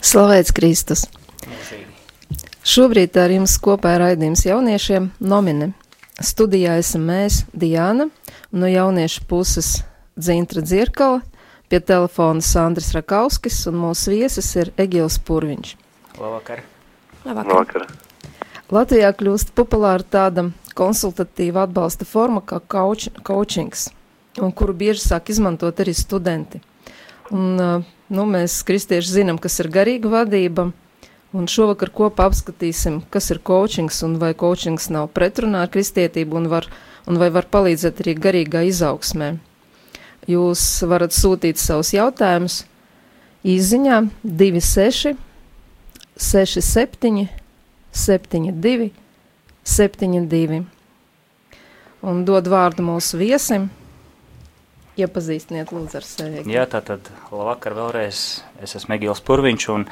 Slavēts Kristus! Šobrīd ar jums kopā ir raidījums jauniešiem nomine. Studijā esam mēs, Diana, un no jauniešu puses Dzintra Dzirkala, pie telefona Sandrs Rakauskis, un mūsu viesis ir Egils Purviņš. Labvakar! Labvakar. Labvakar. Latvijā kļūst populāra tāda konsultatīva atbalsta forma kā coach, coachings, un kuru bieži sāk izmantot arī studenti. Un, nu, mēs, kristieši, zinām, kas ir garīga vadība, un šovakar kopā apskatīsim, kas ir coachings un vai coachings nav pretrunā ar kristietību un, var, un vai var palīdzēt arī garīgā izaugsmē. Jūs varat sūtīt savus jautājumus īziņā 26 67 72 72 un dod vārdu mūsu viesim. Iepazīstiniet lūdzu ar sevi. Jā, tātad labvakar vēlreiz. Es esmu Egils Purviņš un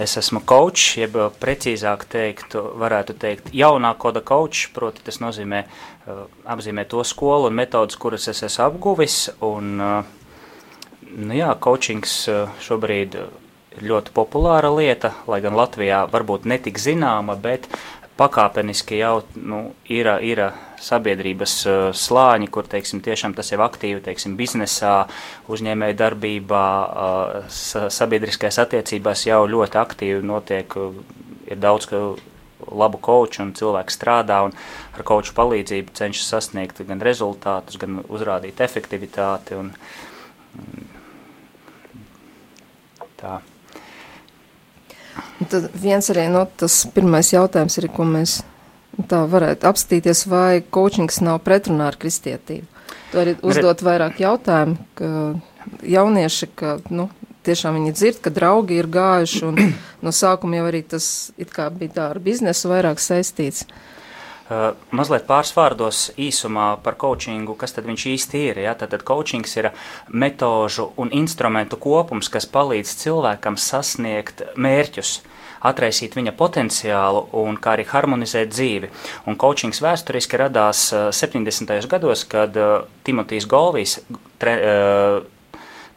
es esmu coach, jeb precīzāk teikt, varētu teikt jaunā koda coach, proti tas nozīmē uh, apzīmē to skolu un metodus, kuras es esmu apguvis un uh, nu jā, coachings uh, šobrīd ir ļoti populāra lieta, lai gan Latvijā varbūt netik zināma, bet pakāpeniski jau nu, ir, ir sabiedrības uh, slāņi, kur teiksim, tiešām tas jau aktīvi teiksim, biznesā, uzņēmēja darbībā, uh, sabiedriskajās attiecībās jau ļoti aktīvi notiek. Uh, ir daudz labu koču un cilvēku strādā un ar koču palīdzību cenšas sasniegt gan rezultātus, gan uzrādīt efektivitāti. Un, un, tā. Tad viens arī no nu, tas pirmais jautājums ir, ko mēs tā varētu apstīties, vai coachings nav pretrunā ar kristietību. Tu arī uzdot vairāk jautājumu, ka jaunieši, ka, nu, tiešām viņi dzird, ka draugi ir gājuši, un no sākuma jau arī tas it kā bija tā ar biznesu vairāk saistīts. Uh, mazliet pāris vārdos īsumā par coachingu, kas tad viņš īsti ir. Ja? Tad, tad coachings ir metožu un instrumentu kopums, kas palīdz cilvēkam sasniegt mērķus. Uh, atraisīt viņa potenciālu un kā arī harmonizēt dzīvi. Un coachings vēsturiski radās 70. gados, kad Timotijs Golvijs, tre,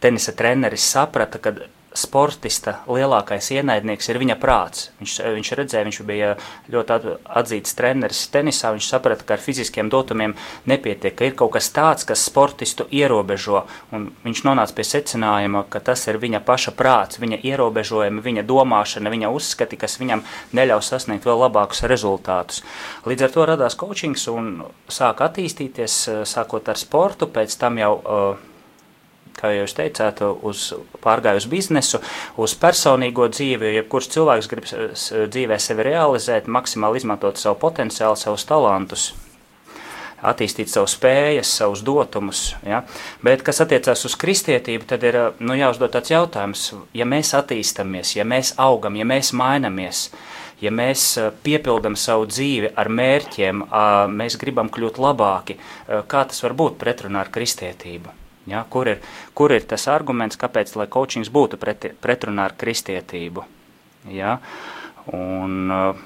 tenisa treneris, saprata, ka sportista lielākais ienaidnieks ir viņa prāts. Viņš, viņš redzēja, viņš bija ļoti atzīts treneris tenisā, viņš saprata, ka ar fiziskiem dotumiem nepietiek, ka ir kaut kas tāds, kas sportistu ierobežo, un viņš nonāca pie secinājuma, ka tas ir viņa paša prāts, viņa ierobežojumi, viņa domāšana, viņa uzskati, kas viņam neļaus sasniegt vēl labākus rezultātus. Līdz ar to radās coachings un sāk attīstīties, sākot ar sportu, pēc tam jau uh, kā jūs teicāt, uz pārgāju uz biznesu, uz personīgo dzīvi, jebkurš cilvēks grib dzīvē sevi realizēt, maksimāli izmantot savu potenciālu, savus talantus attīstīt savus spējas, savus dotumus. Ja? Bet, kas attiecās uz kristietību, tad ir nu, jāuzdod tāds jautājums, ja mēs attīstāmies, ja mēs augam, ja mēs mainamies. Ja mēs piepildām savu dzīvi ar mērķiem, mēs gribam kļūt labāki, kā tas var būt pretrunā ar kristietību? Ja, kur, ir, kur ir tas arguments, kāpēc coachings būtu pret, pretrunā ar kristietību? Ja, un, uh,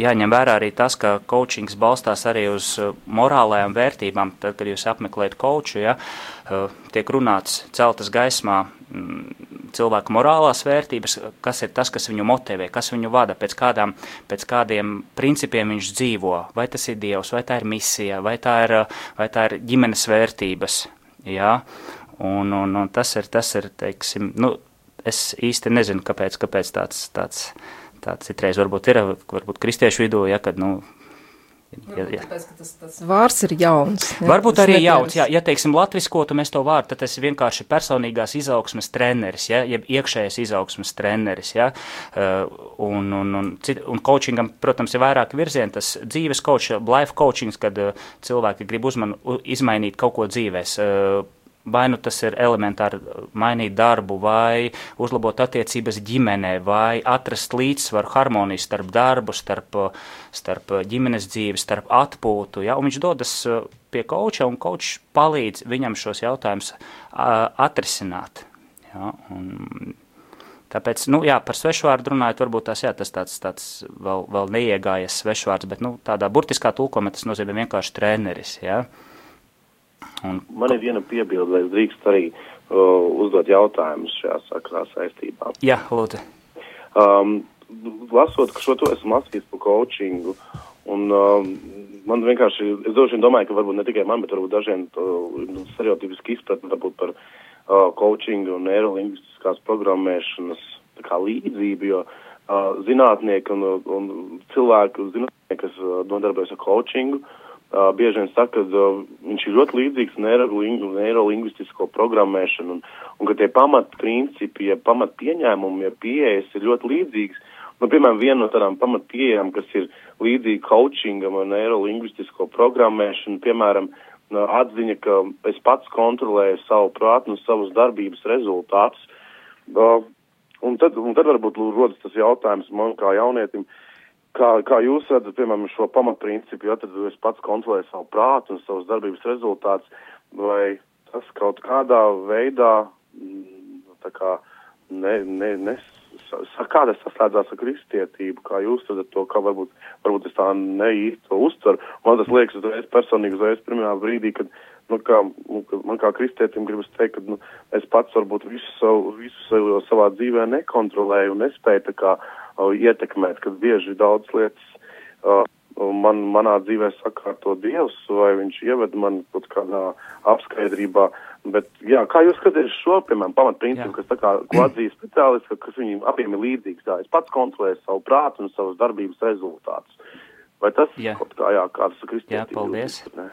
jāņem vērā arī tas, ka coachings balstās arī uz uh, morālajām vērtībām. Tad, kad jūs apmeklējat coachu, ja, uh, tiek runāts celtas gaismā mm, cilvēku morālās vērtības, kas ir tas, kas viņu motivē, kas viņu vada, pēc, kādām, pēc kādiem principiem viņš dzīvo. Vai tas ir Dievs, vai tā ir misija, vai tā ir, vai tā ir ģimenes vērtības. Jā, un, un, un tas ir, tas ir, teiksim, nu, es īsti nezinu, kāpēc, kāpēc tāds, tāds, tāds citreiz varbūt ir, varbūt kristiešu vidū, ja, kad, nu, Ja, ja. Tāpēc, ka tas, tas vārds ir jauns. Ja, Varbūt arī jauns. Ja, ja teiksim, latviskotu mēs to vārdu, tad tas ir vienkārši personīgās izaugsmes treneris, ja, jeb iekšējais izaugsmes treneris. Ja, uh, un, un, un, un coachingam, protams, ir vairāki virzieni. Tas dzīves coach, life coachings, kad uh, cilvēki grib uzman, izmainīt kaut ko dzīvēs. Uh, Vai nu tas ir elementāri mainīt darbu, vai uzlabot attiecības ģimenē, vai atrast līdzsvaru, harmoniju starp darbu, starp, starp ģimenes dzīvi, starp atpūtu. Ja? Un viņš dodas uh, pie koča, un kočs palīdz viņam šos jautājumus uh, atrisināt. Ja? Un, Tāpēc, nu, jā, par svešvārdu runājot, varbūt tas, jā, tas tāds, tāds vēl, vēl neiegājies svešvārds, bet, nu, tādā burtiskā tulkojumā tas nozīmē vienkārši treneris, jā. Ja? Un... Man ir viena piebilde, vai drīkst arī uh, uzdot jautājumus šajā sakrā saistībā. Jā, lūdzu. Um, lasot, ka šo to esmu lasījis par coachingu, un um, man vienkārši, es droši vien domāju, ka varbūt ne tikai man, bet varbūt dažiem uh, stereotipiski izpratni varbūt par uh, coachingu un neirolingvistiskās programmēšanas kā līdzību, jo uh, zinātnieki un, un cilvēki, zinātnieki, kas uh, nodarbojas ar coachingu, uh, bieži vien saka, ka uh, viņš ir ļoti līdzīgs neirolingvistisko programmēšanu un, un ka tie pamatprincipi, ja pamat pieņēmumi, ja pieejas ir ļoti līdzīgs. Nu, piemēram, viena no tādām pamatpieejām, kas ir līdzīga coachingam un neirolingvistisko programmēšanu, piemēram, atziņa, ka es pats kontrolēju savu prātu un savus darbības rezultātus. Uh, un, tad, un tad varbūt rodas tas jautājums man kā jaunietim, kā, kā jūs redzat, piemēram, šo pamatprincipu, ja tad es pats kontrolēju savu prātu un savus darbības rezultātus, vai tas kaut kādā veidā mm, tā kā ne, ne, nes kāda saslēdzās ar kristietību, kā jūs redzat to, kā varbūt, varbūt es tā neīsti to uztveru. Man tas liekas uzreiz personīgi, uzreiz pirmajā brīdī, kad, nu, kā, nu, man kā kristietim gribas teikt, ka, nu, es pats varbūt visu savu, visu savu savā dzīvē nekontrolēju un nespēju tā kā uh, ietekmēt, kad bieži daudz lietas. Uh, man, manā dzīvē sakārto Dievs, vai viņš ieved man kaut kādā apskaidrībā. Bet, jā, kā jūs skatāties šo, piemēram, pamatprincipu, kas tā kā atzīst speciālisti, kas viņiem abiem ir līdzīgs, tā es pats kontrolēju savu prātu un savas darbības rezultātus. Vai tas jā. kaut kā, jā, kādas kristietība? Jā, paldies. Ne?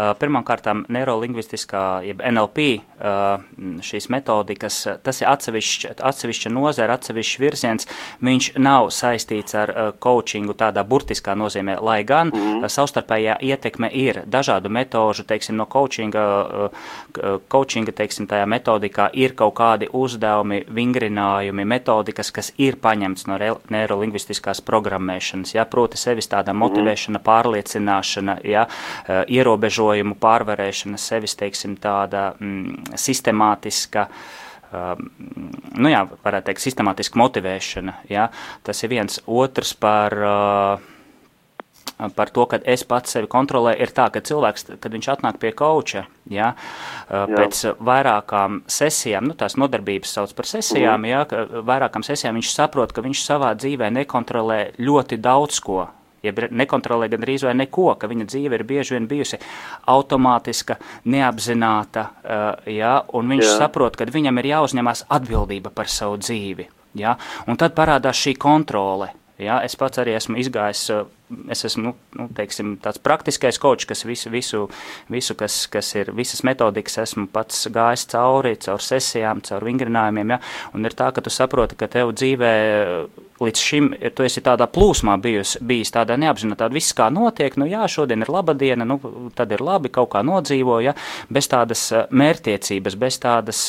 Uh, Pirmkārt, neirolingvistiskā, jeb NLP uh, šīs metodikas, tas ir atsevišķa, atsevišķa nozara, atsevišķs virziens. Viņš nav saistīts ar uh, coachingu tādā burtiskā nozīmē, lai gan mm. savstarpējā ietekme ir dažādu metožu, teiksim, no coachinga, coachinga, teiksim, tajā metodikā ir kaut kādi uzdevumi, vingrinājumi, metodikas, kas ir paņemts no neirolingvistiskās programmēšanas, ja, proti sevis tāda motivēšana, pārliecināšana, ja, ierobežojuma ierobežojumu pārvarēšana, sevis, teiksim, tāda mm, sistemātiska. Um, nu jā, varētu teikt, sistemātiska motivēšana. Jā. Tas ir viens. Otrs par, uh, par to, ka es pats sevi kontrolēju, ir tā, ka cilvēks, kad viņš atnāk pie kauča, jā, uh, jā. pēc vairākām sesijām, nu tās nodarbības sauc par sesijām, mm. jā, vairākām sesijām viņš saprot, ka viņš savā dzīvē nekontrolē ļoti daudz ko jeb nekontrolē gandrīz vai neko, ka viņa dzīve ir bieži vien bijusi automātiska, neapzināta, uh, ja, un viņš jā. saprot, ka viņam ir jāuzņemās atbildība par savu dzīvi. Ja, un tad parādās šī kontrole. Ja, es pats arī esmu izgājis uh, es esmu nu, nu, teiksim, tāds praktiskais kočs, kas visu, visu, visu kas, kas ir visas metodikas, esmu pats gājis cauri, caur sesijām, caur vingrinājumiem. Ja? Un ir tā, ka tu saproti, ka tev dzīvē līdz šim tu esi tādā plūsmā bijis, bijis tādā neapzinātā, viss kā notiek, nu jā, šodien ir laba diena, nu tad ir labi, kaut kā nodzīvo, ja? bez tādas mērķtiecības, bez tādas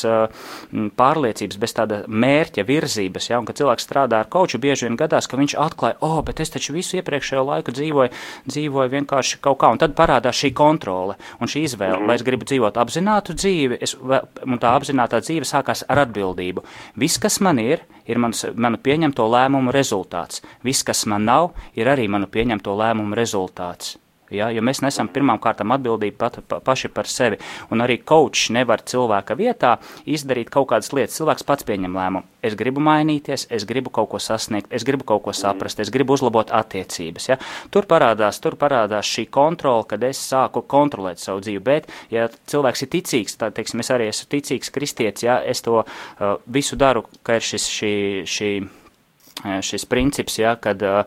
pārliecības, bez tāda mērķa virzības, ja? un kad cilvēks strādā ar koču, bieži vien gadās, ka viņš atklāja, o, oh, bet es taču visu iepriekšējo laiku dzīvoju, dzīvoju vienkārši kaut kā, un tad parādās šī kontrole un šī izvēle, mm -hmm. vai es gribu dzīvot apzinātu dzīvi, es, un tā apzinātā dzīve sākās ar atbildību. Viss, kas man ir, ir mans, manu pieņemto lēmumu rezultāts. Viss, kas man nav, ir arī manu pieņemto lēmumu rezultāts. Ja, jo mēs nesam pirmām kārtām atbildīgi pat, pa, paši par sevi. Un arī kočs nevar cilvēka vietā izdarīt kaut kādas lietas. Cilvēks pats pieņem lēmumu. Es gribu mainīties, es gribu kaut ko sasniegt, es gribu kaut ko saprast, es gribu uzlabot attiecības. Ja. Tur, parādās, tur parādās šī kontrola, kad es sāku kontrolēt savu dzīvi. Bet, ja cilvēks ir ticīgs, tad, teiksim, es arī esmu ticīgs kristietis, ja es to uh, visu daru, ka ir šis, šī, šī šis princips, ja, kad uh,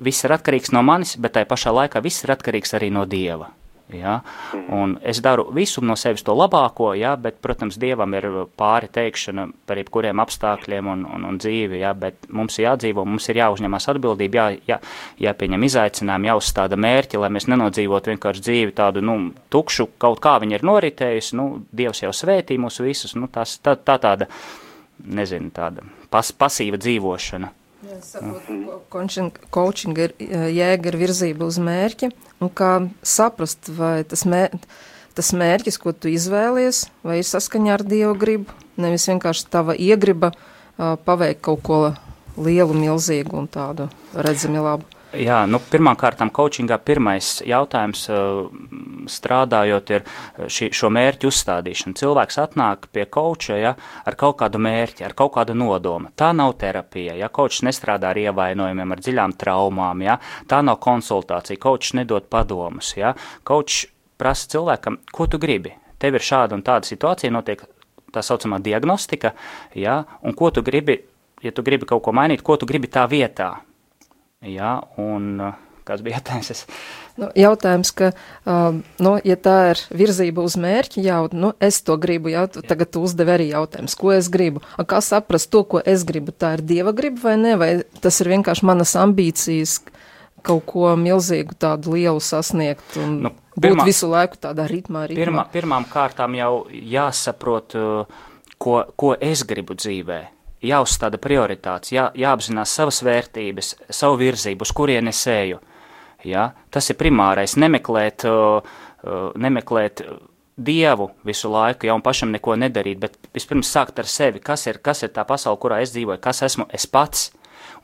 viss ir atkarīgs no manis, bet tajā pašā laikā viss ir atkarīgs arī no Dieva. Ja? Un es daru visu no sevis to labāko, ja? bet, protams, Dievam ir pāri teikšana par jebkuriem apstākļiem un, un, un dzīvi, ja? bet mums ir jādzīvo, mums ir jāuzņemas atbildība, jā, jā, jāpieņem izaicinājumi, jāuzstāda mērķi, lai mēs nenodzīvot vienkārši dzīvi tādu, nu, tukšu, kaut kā viņa ir noritējusi, nu, Dievs jau svētī mūs visus, nu, tās, tā, tā tāda, nezinu, tāda pas, pasīva dzīvošana. Jā, saprot, coaching ir jēga ir virzība uz mērķi, un kā saprast, vai tas, mēr, tas mērķis, ko tu izvēlies, vai ir saskaņā ar Dievu gribu, nevis vienkārši tava iegriba paveikt kaut ko lielu, milzīgu un tādu redzami labu. Jā, nu, pirmkārt, coachingā pirmais jautājums, strādājot, ir šī, šo mērķu uzstādīšana. Cilvēks atnāk pie koča ja, ar kaut kādu mērķi, ar kaut kādu nodomu. Tā nav terapija. Ja kočs nestrādā ar ievainojumiem, ar dziļām traumām, ja, tā nav konsultācija. Kočs nedod padomus. Ja. Kočs prasa cilvēkam, ko tu gribi. Tev ir šāda un tāda situācija, notiek tā saucamā diagnostika, ja, un ko tu gribi, ja tu gribi kaut ko mainīt, ko tu gribi tā vietā. Ja, un, kas bija jautājums? Nu, jautājums, ka, um, nu, ja tā ir virzība uz mērķi, jau, nu, es to gribu, jau, tagad tu uzdevi arī jautājums, ko es gribu. A, kā saprast to, ko es gribu, tā ir Dieva griba vai ne, vai tas ir vienkārši manas ambīcijas kaut ko milzīgu tādu lielu sasniegt un nu, pirmā, būt visu laiku tādā ritmā. ritmā. Pirmā, pirmām kārtām jau jāsaprot, uh, ko, ko es gribu dzīvē jāuzstāda prioritātes, jā, jāapzinās savas vērtības, savu virzību, uz kurien es eju. Ja? Tas ir primārais, nemeklēt, uh, uh, nemeklēt dievu visu laiku, ja un pašam neko nedarīt, bet vispirms sākt ar sevi, kas ir, kas ir tā pasaule, kurā es dzīvoju, kas esmu es pats,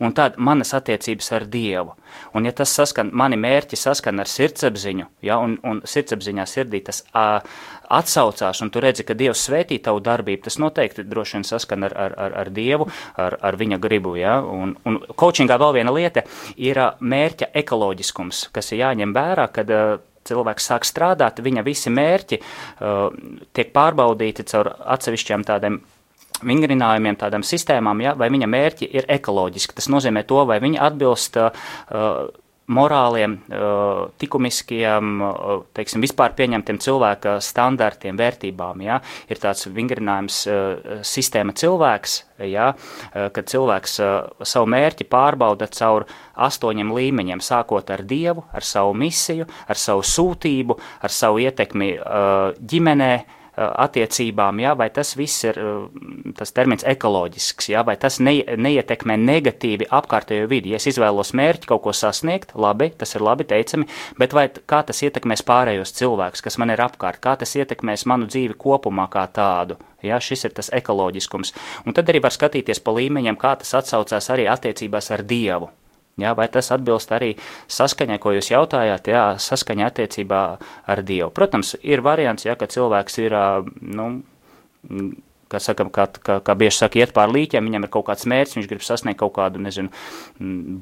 un tad manas attiecības ar Dievu. Un ja tas saskan, mani mērķi saskan ar sirdsapziņu, ja, un, un sirdsapziņā sirdī tas a, atsaucās, un tu redzi, ka Dievs svētī tavu darbību, tas noteikti droši vien saskan ar, ar, ar, ar Dievu, ar, ar viņa gribu, ja, un, un coachingā vēl viena lieta ir mērķa ekoloģiskums, kas ir jāņem vērā, kad cilvēks sāk strādāt, viņa visi mērķi uh, tiek pārbaudīti caur atsevišķiem tādiem vingrinājumiem, tādām sistēmām, ja, vai viņa mērķi ir ekoloģiski. Tas nozīmē to, vai viņi atbilst uh, morāliem, uh, likumiskiem, uh, teiksim, vispār pieņemtiem cilvēka standartiem, vērtībām. Ja? Ir tāds vingrinājums uh, sistēma cilvēks, ja? kad cilvēks savu mērķi pārbauda caur astoņiem līmeņiem, sākot ar Dievu, ar savu misiju, ar savu sūtību, ar savu ietekmi ģimenē, Eh, attiecībām, jā, vai tas viss ir eh, tas termins ekoloģisks, jā, vai tas ne, neietekmē negatīvi apkārtējo vidi. Ja es izvēlos mērķi kaut ko sasniegt, labi, tas ir labi teicami, bet vai kā tas ietekmēs pārējos cilvēkus, kas man ir apkārt, kā tas ietekmēs manu dzīvi kopumā kā tādu. Ja, šis ir tas ekoloģiskums. Un tad arī var skatīties pa līmeņiem, kā tas atsaucās arī attiecībās ar Dievu. Jā, vai tas atbilst arī saskaņai, ko jūs jautājāt, jā, saskaņā attiecībā ar Dievu? Protams, ir variants, ja, ka cilvēks ir, nu, kā, sakam, kā, kā, kā bieži saka, iet pār līķiem, viņam ir kaut kāds mērķis, viņš grib sasniegt kaut kādu, nezinu,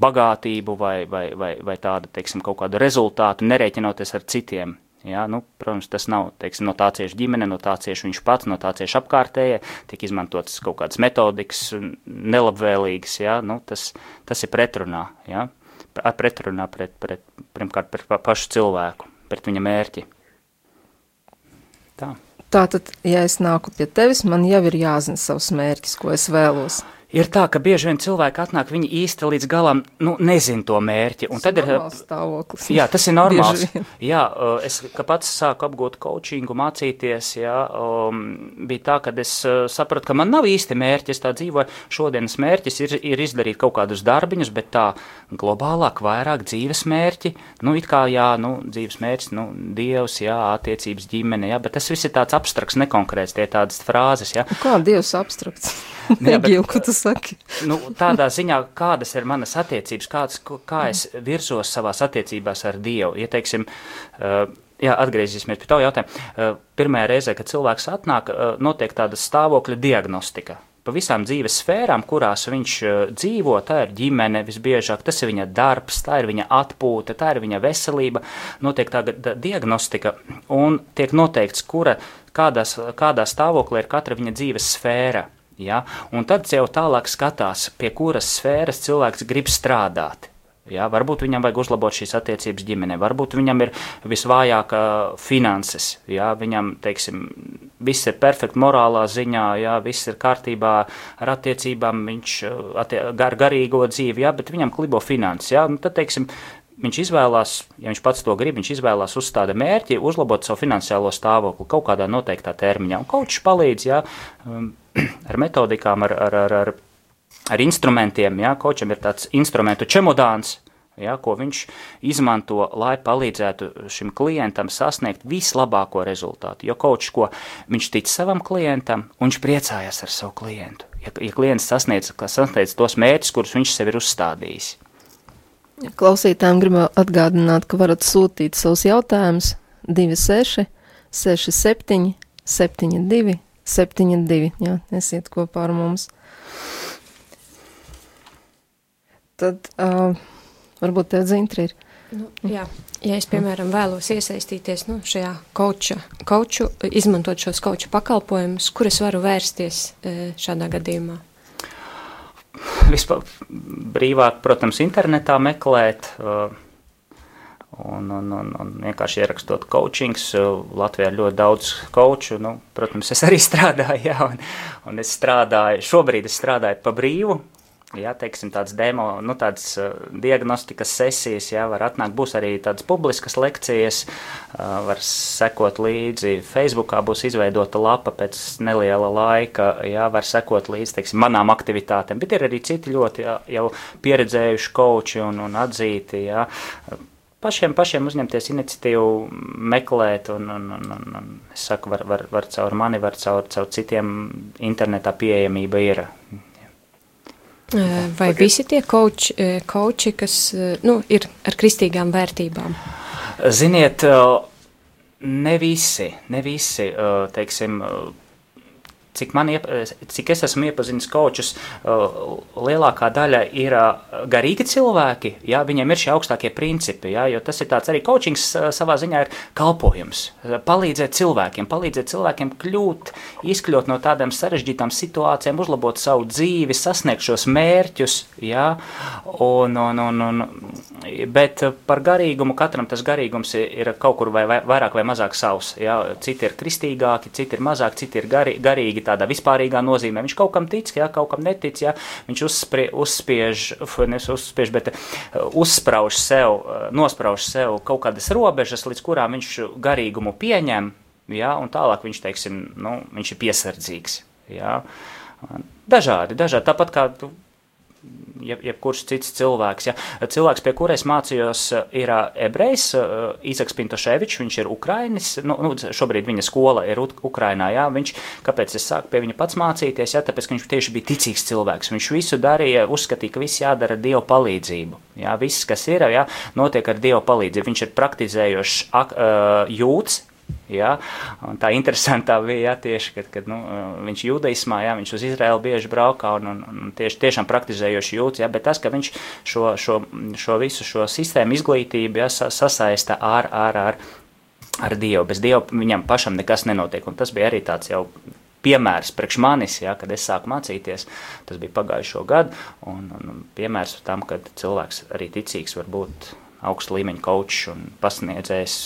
bagātību vai, vai, vai, vai tādu, teiksim, kaut kādu rezultātu, nerēķinoties ar citiem. Ja, nu, protams, tas nav teiksim, no tā cieši ģimene, no tā cieši viņš pats, no tā cieši apkārtējie. Tiek izmantotas kaut kādas metodikas, nelabvēlīgas. Ja, nu, tas, tas ir pretrunā. Ja, pretrunā pret, pret, pirmkārt pret pašu cilvēku, pret viņa mērķi. Tā. Tātad, ja es nāku pie tevis, man jau ir jāzina savs mērķis, ko es vēlos ir tā, ka bieži vien cilvēki atnāk, viņi īsti līdz galam nu, nezin to mērķi. Tas ir stāvoklis. Jā, tas ir normāls. jā, es pats sāku apgūt coachingu, mācīties, jā, um, bija tā, ka es sapratu, ka man nav īsti mērķi, es tā dzīvoju. Šodienas mērķis ir, ir izdarīt kaut kādus darbiņus, bet tā globālāk, vairāk dzīves mērķi, nu, it kā, jā, nu, dzīves mērķis, nu, dievs, jā, attiecības ģimene, jā, bet tas viss ir tāds abstrakts, nekonkrēts, tie tādas frāzes, jā. Kā dievs abstrakts? Negīvu, ko tu saki. nu, tādā ziņā, kādas ir manas attiecības, kāds, kā es virzos savās attiecībās ar Dievu. Ja, teiksim, uh, jā, atgriezīsimies pie tā jautājuma. Uh, pirmajā reizē, kad cilvēks atnāk, uh, notiek tāda stāvokļa diagnostika. Pa visām dzīves sfērām, kurās viņš dzīvo, tā ir ģimene visbiežāk, tas ir viņa darbs, tā ir viņa atpūta, tā ir viņa veselība. Notiek tāda diagnostika un tiek noteikts, kura, kādās, kādā stāvoklī ir katra viņa dzīves sfēra. Ja? Un tad jau tālāk skatās, pie kuras sfēras cilvēks grib strādāt. Ja, varbūt viņam vajag uzlabot šīs attiecības ģimenē, varbūt viņam ir visvājākā finanses, ja, viņam, teiksim, viss ir perfekti morālā ziņā, ja, viss ir kārtībā ar attiecībām, viņš attie, gar, garīgo dzīvi, ja, bet viņam klibo finanses, ja, nu, tad, teiksim, viņš izvēlās, ja viņš pats to grib, viņš izvēlās uzstāda mērķi, uzlabot savu finansiālo stāvokli kaut kādā noteiktā termiņā, un kaučs palīdz, ja, um, ar metodikām, ar, ar, ar, ar, ar instrumentiem. Ja? Kočam ir tāds instrumentu čemodāns, ja, ko viņš izmanto, lai palīdzētu šim klientam sasniegt vislabāko rezultātu. Jo kočs, ko viņš tic savam klientam, un viņš priecājas ar savu klientu. Ja, ja klients sasniedz, sasniedz tos mērķus, kurus viņš sev ir uzstādījis. Klausītājiem gribu atgādināt, ka varat sūtīt savus jautājumus 26, 67, 72, 72. Jā, esiet kopā ar mums. Tad uh, varbūt tev dzintri ir. Nu, jā, ja es, piemēram, vēlos iesaistīties nu, šajā kauča, kauču, izmantot šos kauču pakalpojumus, kur es varu vērsties šādā gadījumā? Vispār brīvāk, protams, internetā meklēt. Un, un, un, un vienkārši ierakstot coachings. Latvijā ir ļoti daudz coachu. Nu, protams, es arī strādāju, jā, un, un es strādāju, šobrīd es strādāju pa brīvu, Jā, teiksim, tādas demo, nu, tādas uh, diagnostikas sesijas, jā, var atnākt, būs arī tādas publiskas lekcijas, uh, var sekot līdzi. Facebookā būs izveidota lapa pēc neliela laika, jā, var sekot līdzi, teiksim, manām aktivitātēm, bet ir arī citi ļoti jā, jau pieredzējuši koči un, un atzīti, jā. Pašiem, pašiem uzņemties iniciatīvu, meklēt, un, un, un, un, un es saku, var, var, var caur mani, var caur, caur citiem internetā pieejamība ir. Vai visi tie koči, koči kas nu, ir ar kristīgām vērtībām? Ziniet, ne visi, ne visi, teiksim, cik, man, cik es esmu iepazinis kočus, lielākā daļa ir garīgi cilvēki, jā, viņiem ir šie augstākie principi, jā, jo tas ir tāds arī coachings savā ziņā ir kalpojums, palīdzēt cilvēkiem, palīdzēt cilvēkiem kļūt, izkļūt no tādām sarežģītām situācijām, uzlabot savu dzīvi, sasniegt šos mērķus, jā, un, un, un, un, bet par garīgumu katram tas garīgums ir kaut kur vai, vai vairāk vai mazāk savs, jā, citi ir kristīgāki, citi ir mazāk, citi ir gari, garīgi tādā vispārīgā nozīmē. Viņš kaut kam tic, jā, kaut kam netic, jā, viņš uzsprie, uzspiež, nevis uzspiež, bet uh, uzsprauž sev, uh, nosprauž sev kaut kādas robežas, līdz kurām viņš garīgumu pieņem, jā, un tālāk viņš, teiksim, nu, viņš ir piesardzīgs, jā. Dažādi, dažādi, tāpat kā tu jebkurš cits cilvēks. Ja. Cilvēks, pie kura es mācījos, ir ebrejs, Īzaks Pintoševičs, viņš ir Ukrainis, nu, nu, šobrīd viņa skola ir Ukrainā, jā, viņš, kāpēc es sāku pie viņa pats mācīties, jā, tāpēc, ka viņš tieši bija ticīgs cilvēks, viņš visu darīja, uzskatīja, ka viss jādara Dieva palīdzību, jā, viss, kas ir, jā, notiek ar Dieva palīdzību, viņš ir praktizējošs jūts, Ja? Tā interesantā bija ja, tieši, kad, kad nu, viņš judaismā, ja, viņš uz Izraēlu bieži braukā un, un, un tieši, tiešām praktizējoši jūtas, ja, bet tas, ka viņš šo, šo, šo visu šo sistēmu izglītību ja, sasaista ar, ar, ar, ar Dievu. Bez Dieva viņam pašam nekas nenotiek, un tas bija arī tāds jau piemērs priekš manis, ja, kad es sāku mācīties, tas bija pagājušo gadu, un, un piemērs tam, ka cilvēks arī ticīgs var būt augsta līmeņa kočs un pasniedzējs,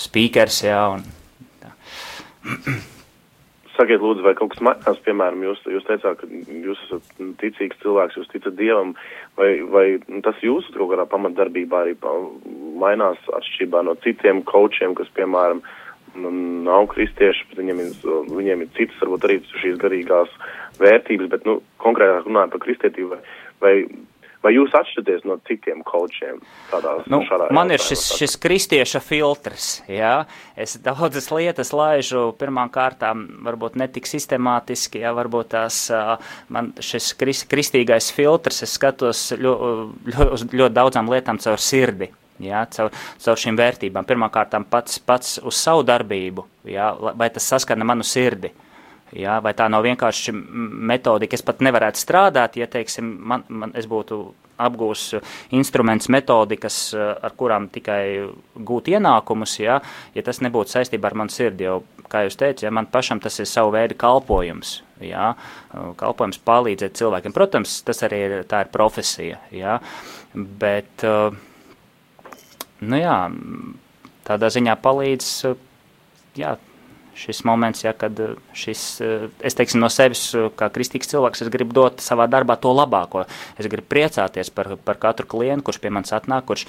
speakers, jā, un Sakiet, lūdzu, vai kaut kas mainās, piemēram, jūs, jūs teicāt, ka jūs esat ticīgs cilvēks, jūs ticat Dievam, vai, vai tas jūsu kaut kādā pamatdarbībā arī mainās atšķirībā no citiem kočiem, kas, piemēram, nu, nav kristieši, bet viņiem ir, viņiem ir citas, varbūt arī šīs garīgās vērtības, bet, nu, konkrētāk runājot par kristietību, vai, vai Vai jūs atšķiraties no citiem kočiem? Nu, man ir šis, šis kristieša filtrs. Jā. Es daudzas lietas laižu pirmām kārtām, varbūt netik sistemātiski, jā, varbūt tās man šis krist, kristīgais filtrs, es skatos ļo, ļo, ļoti daudzām lietām caur sirdi. Jā, caur, caur šīm vērtībām. Pirmkārt, pats, pats uz savu darbību, jā, vai tas saskana manu sirdi. Uh, Jā, vai tā nav vienkārši metodika? Es pat nevarētu strādāt, ja teiksim, man, man, es būtu apgūs instruments, metodikas, ar kurām tikai gūt ienākumus, ja, ja tas nebūtu saistībā ar manu sirdi. Jo, kā jūs teicat, ja man pašam tas ir savu veidu kalpojums. Ja, kalpojums palīdzēt cilvēkiem. Protams, tas arī ir, ir profesija. Ja, bet, nu jā, tādā ziņā palīdz. Jā, šis moments, ja, kad eh, šis, eh, es teiksim no sevis, eh, kā kristīgs cilvēks, es gribu dot savā darbā to labāko. Es gribu priecāties par, par katru klientu, kurš pie manis atnāk, kurš,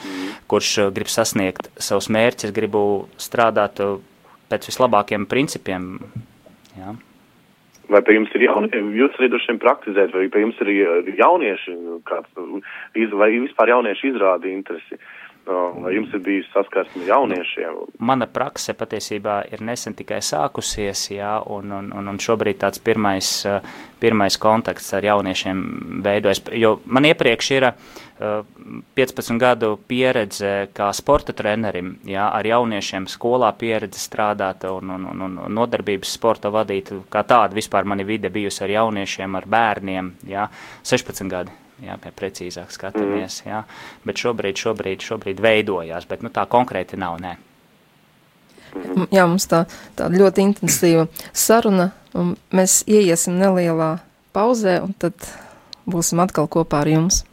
kurš grib sasniegt savus mērķus, es gribu strādāt pēc vislabākiem principiem. Ja. Vai pie jums ir jaunieši, jūs arī droši vien praktizējat, vai pie jums ir jaunieši, kāds, vai vispār jaunieši izrāda interesi? Vai jums ir bijusi saskarsme jauniešiem? Mana prakse patiesībā ir nesen tikai sākusies, jā, un, un, un, šobrīd tāds pirmais, pirmais kontakts ar jauniešiem veidojas. Jo man iepriekš ir 15 gadu pieredze kā sporta trenerim, jā, ar jauniešiem skolā pieredze strādāt un, un, un, un nodarbības sporta vadīt. Kā tāda vispār mani vide bijusi ar jauniešiem, ar bērniem, jā, 16 gadi jā, precīzāk skatāmies, mm. jā, bet šobrīd, šobrīd, šobrīd veidojās, bet nu, tā konkrēti nav, nē. Jā, mums tā, tā ļoti intensīva saruna, un mēs ieiesim nelielā pauzē, un tad būsim atkal kopā ar jums.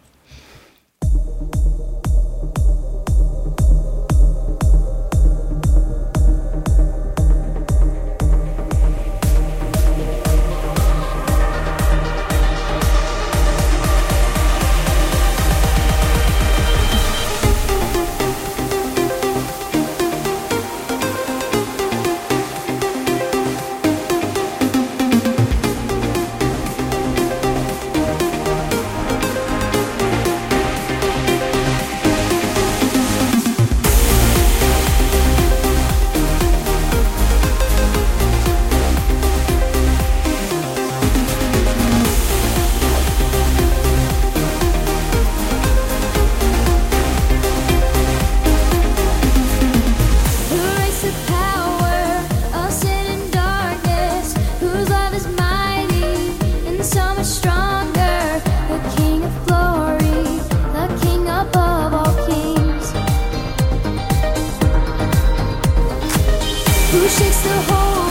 hold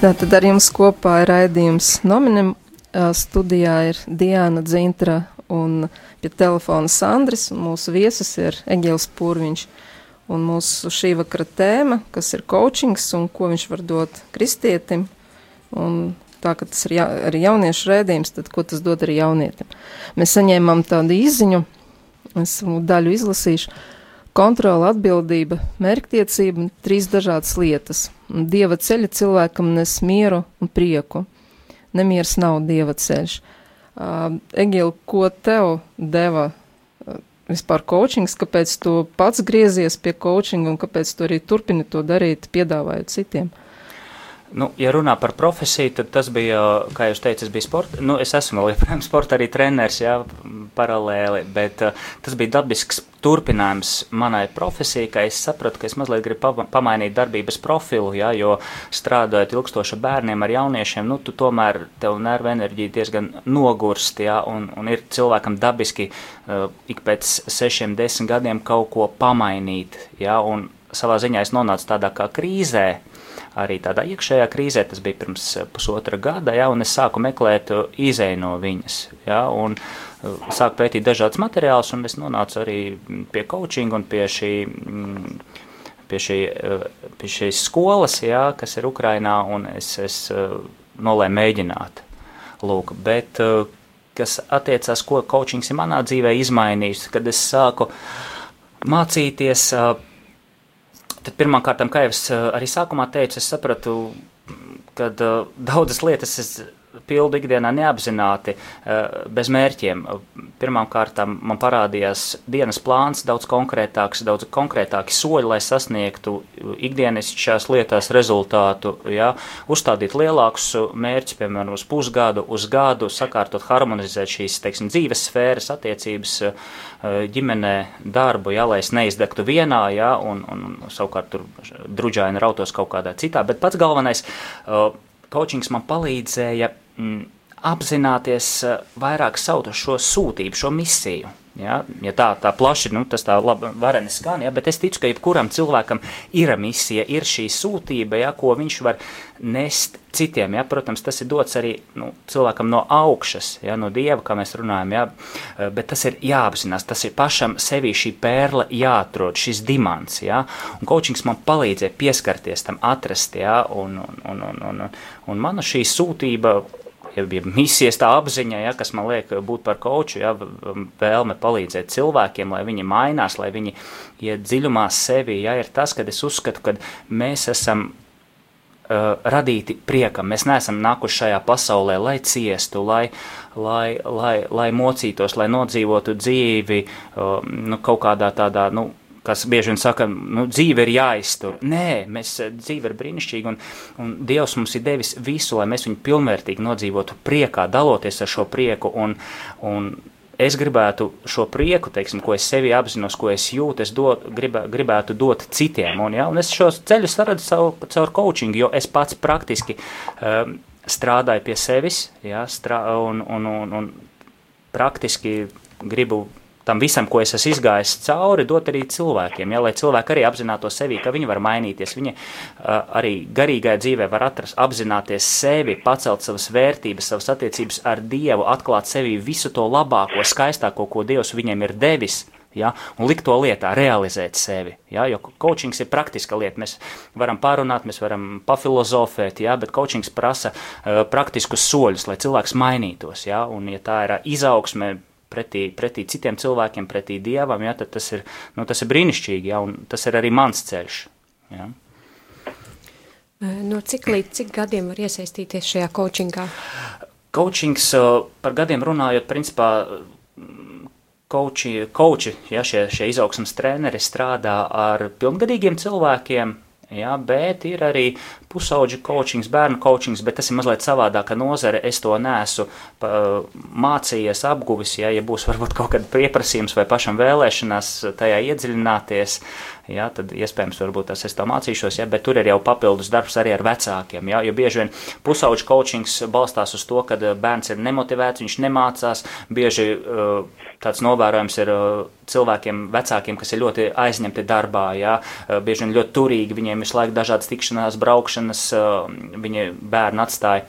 Tātad ar jums kopā ir raidījums Nominem. Studijā ir Diana Dzintra un pie telefona Sandris, un mūsu viesis ir Eģils Pūrviņš. Un mūsu šī vakara tēma, kas ir coachings un ko viņš var dot kristietim, un tā, ka tas ir ja, arī jauniešu rēdījums, tad ko tas dod arī jaunietim. Mēs saņēmām tādu izziņu, es daļu izlasīšu, kontrola, atbildība, mērķtiecība, trīs dažādas lietas – Dieva ceļa cilvēkam nes mieru un prieku. Nemieris nav dieva ceļš. Uh, Egil, ko tev deva uh, vispār coachings, kāpēc tu pats griezies pie coachinga un kāpēc tu arī turpini to darīt, piedāvājot citiem? Nu, ja runā par profesiju, tad tas bija, kā jūs teicat, es biju sporta. Nu, es esmu vēl joprojām sporta arī treneris, jā, paralēli, bet uh, tas bija dabisks turpinājums manai profesijai, ka es sapratu, ka es mazliet gribu pamainīt darbības profilu, jā, jo strādājot ilgstoši bērniem ar jauniešiem, nu, tu tomēr tev nervu enerģija diezgan nogurst, jā, un, un ir cilvēkam dabiski uh, ik pēc sešiem, desmit gadiem kaut ko pamainīt, jā, un savā ziņā es nonācu tādā kā krīzē, arī tādā iekšējā krīzē, tas bija pirms eh, pusotra gada, ja, un es sāku meklēt eh, izēju no viņas, ja, un eh, sāku pētīt dažādas materiālus, un es nonācu arī pie coaching un pie šī, mm, pie šī, pie šīs skolas, ja, kas ir Ukrainā, un es, es nolēmu mēģināt. Lūk, bet kas attiecās, ko coachings ir manā dzīvē izmainījis, kad es sāku mācīties Tad pirmkārt, kā jau es eh, arī sākumā teicu, es sapratu, ka uh, daudzas lietas es pildu ikdienā neapzināti, uh, bez mērķiem. Pirmkārt, man parādījās dienas plāns, daudz konkrētāks, daudz konkrētāki soļi, lai sasniegtu ikdienas šās lietās rezultātu. Ja? Uzstādīt lielākus mērķus, piemēram, uz pusgadu, uz gadu, sakārtot, harmonizēt šīs teiksim, dzīves sfēras, attiecības ģimenē, darbu, ja? lai es neizdegtu vienā, ja? un, un, savukārt tur druģaini rautos kaut kādā citā. Bet pats galvenais, coachings man palīdzēja mm, apzināties eh, vairāk savu šo sūtību, šo misiju. Ja, ja tā, tā plaši, nu, tas tā labi vareni skan, ja, bet es ticu, ka jebkuram cilvēkam ir misija, ir šī sūtība, ja, ko viņš var nest citiem. Ja, protams, tas ir dots arī nu, cilvēkam no augšas, ja, no Dieva, kā mēs runājam, ja, eh, bet tas ir jāapzinās, tas ir pašam sevī šī pērle jāatrod, šis dimants, ja, un coachings man palīdzēja pieskarties tam, atrast, ja, un, un, un, un, un, un mana šī sūtība ja, ja misijas tā apziņa, ja, kas man liek būt par koču, ja, vēlme palīdzēt cilvēkiem, lai viņi mainās, lai viņi iet dziļumā sevi, ja, ir tas, ka es uzskatu, ka mēs esam uh, radīti priekam. Mēs neesam nākuši šajā pasaulē, lai ciestu, lai, lai, lai, lai mocītos, lai nodzīvotu dzīvi uh, nu, kaut kādā tādā, nu, kas bieži vien saka, nu, dzīve ir jāiztur. Nē, mēs, eh, dzīve ir brīnišķīga, un, un Dievs mums ir devis visu, lai mēs viņu pilnvērtīgi nodzīvotu priekā, daloties ar šo prieku. Un, un es gribētu šo prieku, teiksim, ko es sevi apzinos, ko es jūtu, es dot, gribē, gribētu dot citiem. Un, ja, un es šos ceļus redzu caur, caur coaching, jo es pats praktiski um, strādāju pie sevis, ja, strā, un, un, un, un praktiski gribu tam visam, ko es esmu izgājis cauri, dot arī cilvēkiem, ja, lai cilvēki arī apzinātu sevi, ka viņi var mainīties. Viņi uh, arī garīgajā dzīvē var atrast, apzināties sevi, pacelt savas vērtības, savas attiecības ar Dievu, atklāt sevi visu to labāko, skaistāko, ko Dievs viņiem ir devis. Ja, un likt to lietā, realizēt sevi. Ja, jo coaching ir praktiska lieta. Mēs varam pārunāt, mēs varam pafilozofēt, ja, bet coaching prasa uh, praktiskus soļus, lai cilvēks mainītos. Ja, un, ja tā ir izaugsme, pretī, pretī citiem cilvēkiem, pretī dievam, ja, tad tas ir, nu, tas ir brīnišķīgi, ja, un tas ir arī mans ceļš. Ja. No cik līdz cik gadiem var iesaistīties šajā coachingā? Coachings par gadiem runājot, principā, Koči, koči, ja, šie, šie izaugsmas treneri strādā ar pilngadīgiem cilvēkiem, ja, bet ir arī pusauģu coachings, bērnu coachings, bet tas ir mazliet savādāka nozare. Es to nesu mācījies, apguvis, ja, ja būs varbūt kaut kāda pieprasījums vai pašam vēlēšanās tajā iedziļināties, ja, tad iespējams tas es to mācīšos, ja, bet tur ir jau papildus darbs arī ar vecākiem, ja, jo bieži vien pusauģu coachings balstās uz to, ka bērns ir nemotivēts, viņš nemācās, bieži tāds novērojums ir cilvēkiem, vecākiem, kas ir ļoti aizņemti darbā, ja, bieži vien ļoti turīgi, viņiem visu laiku dažādas tikšanās, braukšanas, viņa bērnu atstāja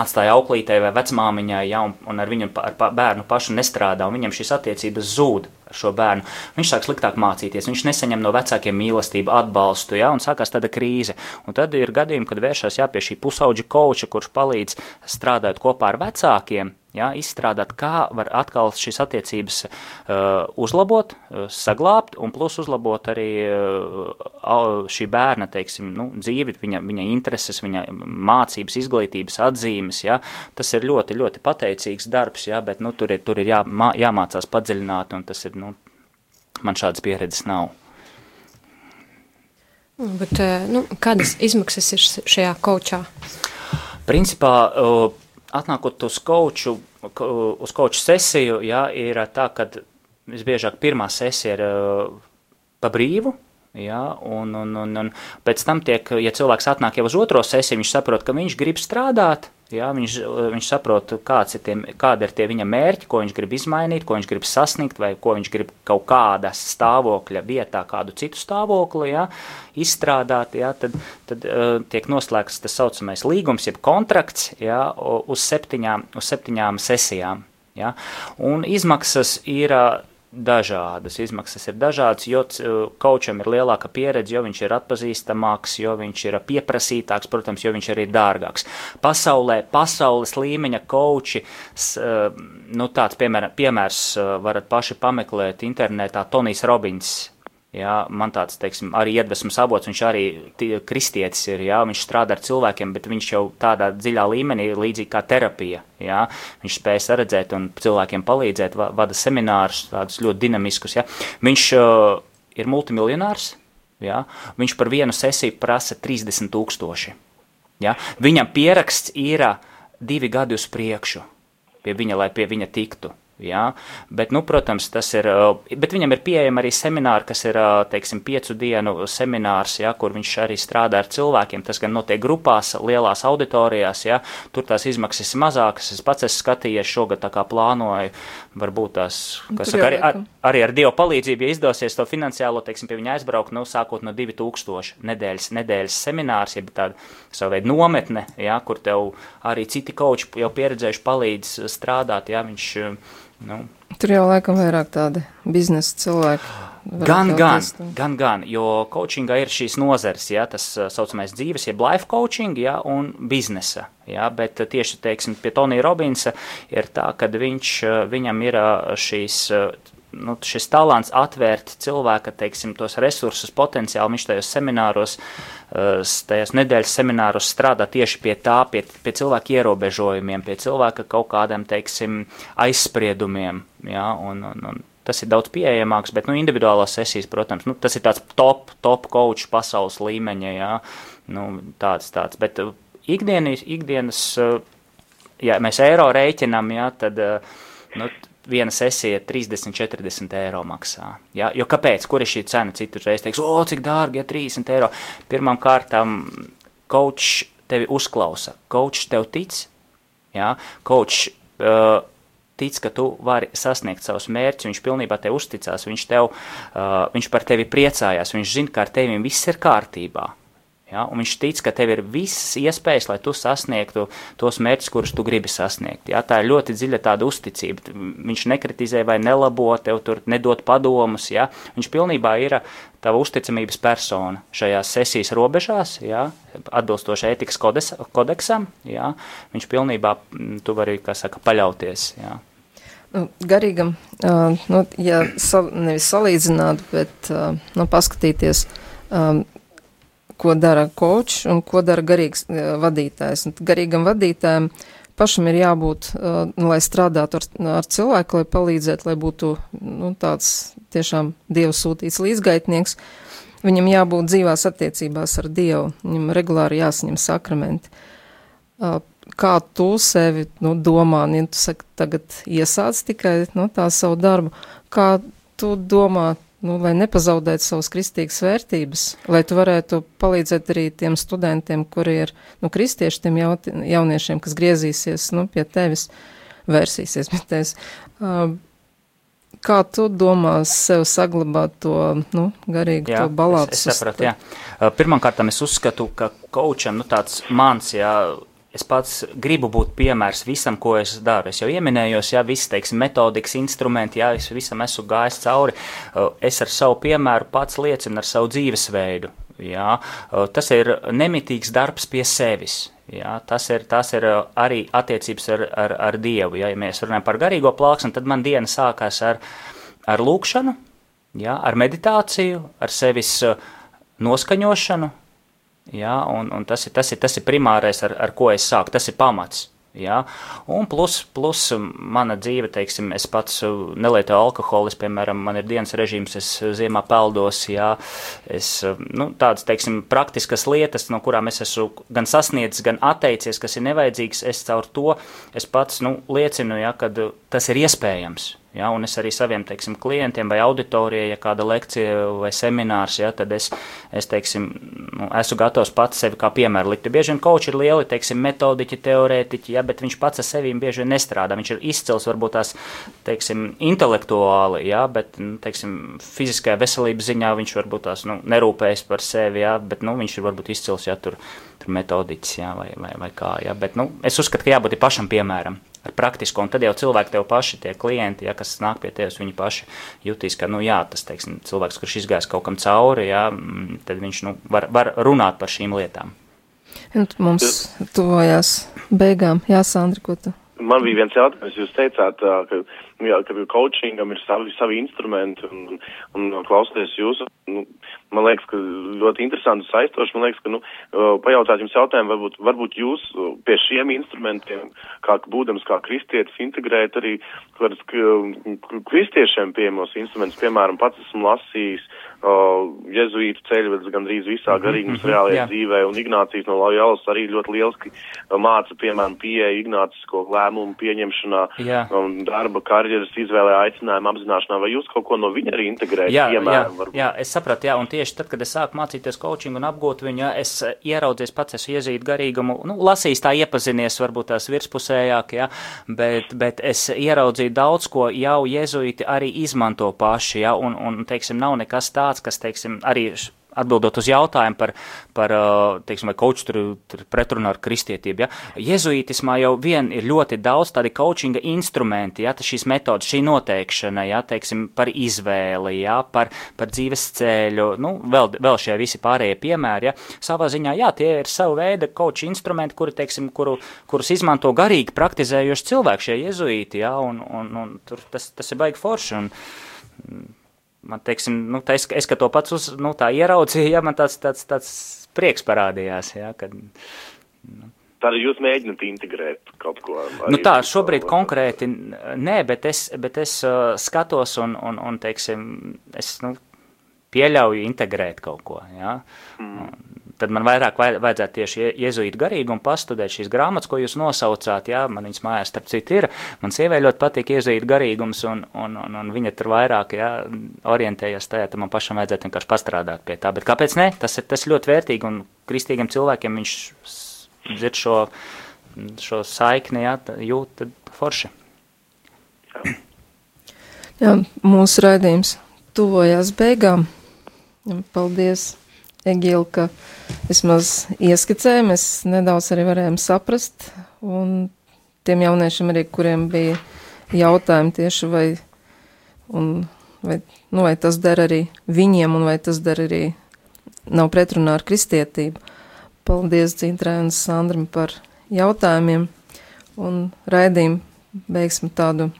atstāja auklītē vai vecmāmiņai, ja, un, un ar viņu ar pa, bērnu pašu nestrādā, un viņam šīs attiecības zūd šo bērnu. Viņš sāk sliktāk mācīties, viņš nesaņem no vecākiem mīlestību, atbalstu, ja, un sākās tāda krīze. Un tad ir gadījumi, kad vēršas jā, pie šī pusauģa koča, kurš palīdz strādāt kopā ar vecākiem, Ja, izstrādāt, kā var atkal šīs attiecības uh, uzlabot, uh, saglabāt, un plus uzlabot arī uh, šī bērna teiksim, nu, dzīvi, viņa, viņa intereses, viņa mācības, izglītības atzīmes. Ja. Tas ir ļoti, ļoti pateicīgs darbs, ja, bet nu, tur ir, tur ir jā, mā, jāmācās padziļināt, un tas ir, nu, man šādas pieredzes nav. Bet, uh, nu, kādas izmaksas ir šajā kočā? Principā, atnākot uz koču, uz koču sesiju, jā, ir tā, ka visbiežāk pirmā sesija ir pa brīvu, Ja, un, un, un, un pēc tam, tiek, ja cilvēks atnāk jau uz otro sesiju, viņš saprot, ka viņš grib strādāt, Ja, viņš, viņš saprot, ir tie, kāda ir tie viņa mērķi, ko viņš grib izmainīt, ko viņš grib sasniegt, vai ko viņš grib kaut kādā stāvokļa vietā, kādu citu stāvokli ja, izstrādāt. Ja, tad tad uh, tiek noslēgts tas saucamais līgums, jeb kontrakts ja, uz, septiņām, uz septiņām sesijām. Ja, un izmaksas ir. Uh, dažādas. Izmaksas ir dažādas, jo kočam ir lielāka pieredze, jo viņš ir atpazīstamāks, jo viņš ir pieprasītāks, protams, jo viņš ir arī dārgāks. Pasaulē, pasaules līmeņa koči, nu tāds piemēr, piemērs varat paši pameklēt internetā, Tonijs Robins. Jā, man tāds, teiksim, arī iedvesmas avots, viņš arī kristietis ir, jā, viņš strādā ar cilvēkiem, bet viņš jau tādā dziļā līmenī, līdzīgi kā terapija, jā, viņš spēja saredzēt un cilvēkiem palīdzēt, vada seminārus, tādus ļoti dinamiskus, jā. Viņš uh, ir multimiljonārs, jā, viņš par vienu sesiju prasa 30 tūkstoši, jā. Viņam pieraksts ir divi gadi uz priekšu pie viņa, lai pie viņa tiktu. Ja? Bet, nu, protams, tas ir. Bet viņam ir pieejama arī semināri, kas ir, teiksim, piecu dienu seminārs, ja, kur viņš arī strādā ar cilvēkiem. Tas gan notiek grupās, lielās auditorijās, ja. tur tās izmaksas ir mazākas. Es pats esmu skatījies šogad, tā kā plānoju, varbūt tās, kas saka, arī, ar, arī ar Dievu palīdzību, ja izdosies to finansiālo, teiksim, pie viņa aizbraukt, nu, sākot no 2000 nedēļas, nedēļas seminārs, jeb tāda savu veidu nometne, ja, kur tev arī citi koči jau pieredzējuši palīdz strādāt, ja viņš Nu. Tur jau laikam vairāk tādi biznesa cilvēki. Gan, gan, gan, gan, jo coachingā ir šīs nozeres, ja, tas saucamais dzīves, jeb life coaching, ja, un biznesa, ja, bet tieši, teiksim, pie Tonija Robinsa ir tā, ka viņš, viņam ir šīs nu, šis talants atvērt cilvēka teiksim, tos resursus, potenciāli. Viņš tajos semināros, eh, tajos nedēļas semināros strādā tieši pie tā, pie, pie cilvēka ierobežojumiem, pie cilvēka kaut kādiem teiksim, aizspriedumiem. Ja, un, un, un, Tas ir daudz pieejamāks, bet nu, individuālās sesijas, protams, nu, tas ir tāds top, top coach pasaules līmeņa. Ja, nu, tāds, tāds. Bet uh, ikdienas, ikdienas, uh, ja mēs eiro rēķinām, ja, tad nu, viena sesija 30, 40 eiro maksā. Ja? Jo kāpēc? Kur ir šī cena? Citur reiz teiks, o, cik dārgi, ja 30 eiro. Pirmām kārtām, coach tevi uzklausa, coach tev tic, ja? coach uh, tic, ka tu vari sasniegt savus mērķus, viņš pilnībā tev uzticās, viņš, tev, uh, viņš par tevi priecājās, viņš zina, ka ar tevi viss ir kārtībā. Ja, un viņš tic, ka tev ir visas iespējas, lai tu sasniegtu tos mērķus, kurus tu gribi sasniegt. Ja, tā ir ļoti dziļa tāda uzticība. Viņš nekritizē vai nelabo, tev tur nedod padomus. Ja. Viņš pilnībā ir tava uzticamības persona šajās sesijas robežās, ja, atbilstoši ētikas kodeksam. Ja. Viņš pilnībā, tu vari, kā saka, paļauties. Ja. Nu, garīgam, uh, nu, ja sal, nevis salīdzināt, bet uh, nu, paskatīties. Um, ko dara kočs un ko dara garīgs uh, vadītājs. Un garīgam vadītājam pašam ir jābūt, uh, lai strādātu ar, ar cilvēku, lai palīdzētu, lai būtu nu, tāds tiešām dievu sūtīts līdzgaitnieks. Viņam jābūt dzīvās attiecībās ar Dievu, viņam regulāri jāsaņem sakramenti. Uh, kā tu sevi nu, domā, ja tu saki, tagad iesāc tikai nu, tā savu darbu, kā tu domā nu, lai nepazaudētu savas kristīgas vērtības, lai tu varētu palīdzēt arī tiem studentiem, kuri ir, nu, kristieši, tiem jaut, jauniešiem, kas griezīsies, nu, pie tevis, vērsīsies pie tevis. Uh, kā tu domā sev saglabāt to, nu, garīgu jā, to balātu? Es, es sapratu, jā. Pirmkārt, es uzskatu, ka kočam, nu, tāds mans, jā, es pats gribu būt piemērs visam, ko es daru. Es jau pieminējos, ja viss, teiksim, metodikas instrumenti, ja es visam esmu gājis cauri, es ar savu piemēru pats liecinu ar savu dzīvesveidu. Jā, tas ir nemitīgs darbs pie sevis. Jā, tas, ir, tas ir arī attiecības ar, ar, ar Dievu. Jā, ja mēs runājam par garīgo plāksni, tad man diena sākās ar, ar lūkšanu, jā, ar meditāciju, ar sevis noskaņošanu, Ja, un, un tas, ir, tas, ir, tas ir primārais, ar, ar ko es sāku. Tas ir pamats. Ja? Un plus, plus mana dzīve, teiksim, es pats nelietoju alkoholu, es, piemēram, man ir dienas režīms, es ziemā peldos, ja? es, nu, tādas, teiksim, praktiskas lietas, no kurām es esmu gan sasniedzis, gan atteicies, kas ir nevajadzīgs, es caur to, es pats, nu, liecinu, ja, kad tas ir iespējams. Ja, un es arī saviem teiksim, klientiem vai auditorijai, ja kāda lekcija vai seminārs, ja, tad es, es teiksim, nu, esmu gatavs pats sevi kā piemēru likt. Bieži vien koči ir lieli teiksim, metodiķi, teorētiķi, ja, bet viņš pats ar sevi bieži vien nestrādā. Viņš ir izcils varbūt tās teiksim, intelektuāli, ja, bet nu, teiksim, fiziskajā veselības ziņā viņš varbūt tās nu, nerūpējas par sevi, ja, bet nu, viņš ir varbūt izcils ja, tur, tur metodiķis ja, vai, vai, vai kā. Ja, bet, nu, es uzskatu, ka jābūt pašam piemēram ar praktisko, un tad jau cilvēki tev paši, tie klienti, ja, kas nāk pie tevis, viņi paši jutīs, ka, nu, jā, tas, teiksim, cilvēks, kurš izgājis kaut kam cauri, jā, mm, tad viņš, nu, var, var runāt par šīm lietām. Mums tuvojās beigām. Jā, Sandra, ko tu Man bija viens jautājums, jūs teicāt, ka, jā, ka coachingam ir savi, savi instrumenti un, un klausoties jūsu, nu, man liekas, ka ļoti interesanti saistoši, man liekas, ka, nu, pajautāt jums jautājumu, varbūt, varbūt jūs pie šiem instrumentiem, kā būdams kā kristietis, integrēt arī kādas kristiešiem pieejamos instrumentus, piemēram, pats esmu lasījis uh, jezuītu ceļvedus gandrīz visā mhm, garīgums mm -hmm, reālajā dzīvē, un Ignācijas no Laujalas arī ļoti lieliski māca, piemēram, pieeja Ignācisko lēmumu pieņemšanā, jā. um, darba karjeras izvēlē, aicinājumu apzināšanā, vai jūs kaut ko no viņa arī integrējat? Jā, piemēram, jā, jā, es sapratu, jā, un tieši tad, kad es sāku mācīties coaching un apgūt viņu, jā, es ieraudzīju pats, es iezītu garīgumu, nu, lasījis tā iepazinies, varbūt tās virspusējāk, jā, bet, bet es ieraudzīju daudz, ko jau jezuīti arī izmanto paši, jā, un, un, teiksim, nav nekas tāds, kas, teiksim, arī atbildot uz jautājumu par, par teiksim, vai coach tur, tur pretrunā ar kristietību. Ja? Jezuītismā jau vien ir ļoti daudz tādi coachinga instrumenti, ja? šīs metodas, šī noteikšana, ja? teiksim, par izvēli, ja? par, par dzīves ceļu, nu, vēl, vēl šie visi pārējie piemēri. Ja? Savā ziņā, jā, tie ir savu veidu coach instrumenti, kuri, teiksim, kuru, kurus izmanto garīgi praktizējuši cilvēki, šie jezuīti, ja? un, un, un tur tas, tas ir baigi forši. Un, man, teiksim, nu, tā es, es, to pats uz, nu, tā ieraudzīju, ja man tāds, tāds, tāds prieks parādījās, ja, kad, nu. Tad jūs mēģināt integrēt kaut ko. Nu tā, šobrīd konkrēti nē, bet es, bet es uh, skatos un, un, un, teiksim, es, nu, pieļauju integrēt kaut ko, ja. Mm tad man vairāk vajadzētu tieši iezuīt garīgumu, pastudēt šīs grāmatas, ko jūs nosaucāt. Jā, man viņas mājās, starp citu, ir. Man sievai ļoti patīk iezuīt garīgums, un, un, un, un viņa tur vairāk jā, orientējas tajā, tad man pašam vajadzētu vienkārši pastrādāt pie tā. Bet kāpēc ne? Tas ir, tas ļoti vērtīgi, un kristīgiem cilvēkiem viņš dzird šo, šo saikni, jā, jūt forši. Jā, mūsu raidījums tuvojās beigām. Paldies! Egīla, ka vismaz ieskicēja, mēs nedaudz arī varējām saprast, un tiem jauniešiem arī, kuriem bija jautājumi tieši vai, un, vai, nu, vai tas der arī viņiem, un vai tas der arī nav pretrunā ar kristietību. Paldies Cintrai un Sandram par jautājumiem, un raidījumu beigsim tādu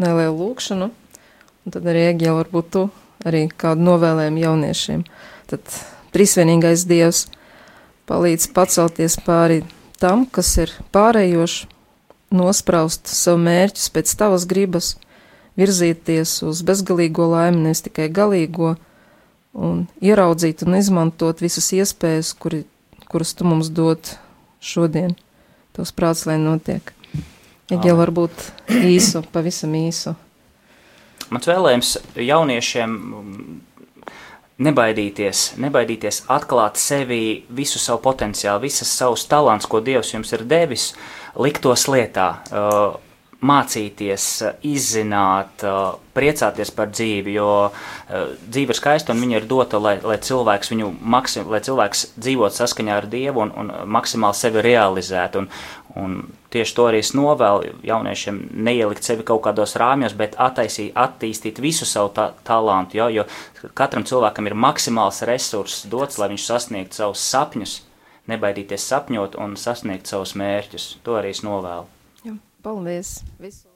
nelielu lūkšanu, un tad arī Egīla varbūt tu arī kādu novēlējumu jauniešiem. Tad trīsvienīgais Dievs palīdz pacelties pāri tam, kas ir pārējoši, nospraust savu mērķus pēc tavas gribas, virzīties uz bezgalīgo laimi, nevis tikai galīgo, un ieraudzīt un izmantot visas iespējas, kuri, kuras tu mums dod šodien. Tos prāts, lai notiek. Ja varbūt īsu, pavisam īsu. Mans vēlējums jauniešiem nebaidīties, nebaidīties atklāt sevi visu savu potenciālu, visas savus talants, ko Dievs jums ir devis, liktos lietā, uh, mācīties, izzināt, priecāties par dzīvi, jo dzīve ir skaista un viņa ir dota, lai, lai cilvēks viņu maksim, lai cilvēks dzīvot saskaņā ar Dievu un, un maksimāli sevi realizētu. Un, un tieši to arī es novēlu jauniešiem neielikt sevi kaut kādos rāmjos, bet attaisīt, attīstīt visu savu ta talantu, jo, jo katram cilvēkam ir maksimāls resurss dots, lai viņš sasniegtu savus sapņus, nebaidīties sapņot un sasniegt savus mērķus. To arī es novēlu. Jā, paldies! Visu.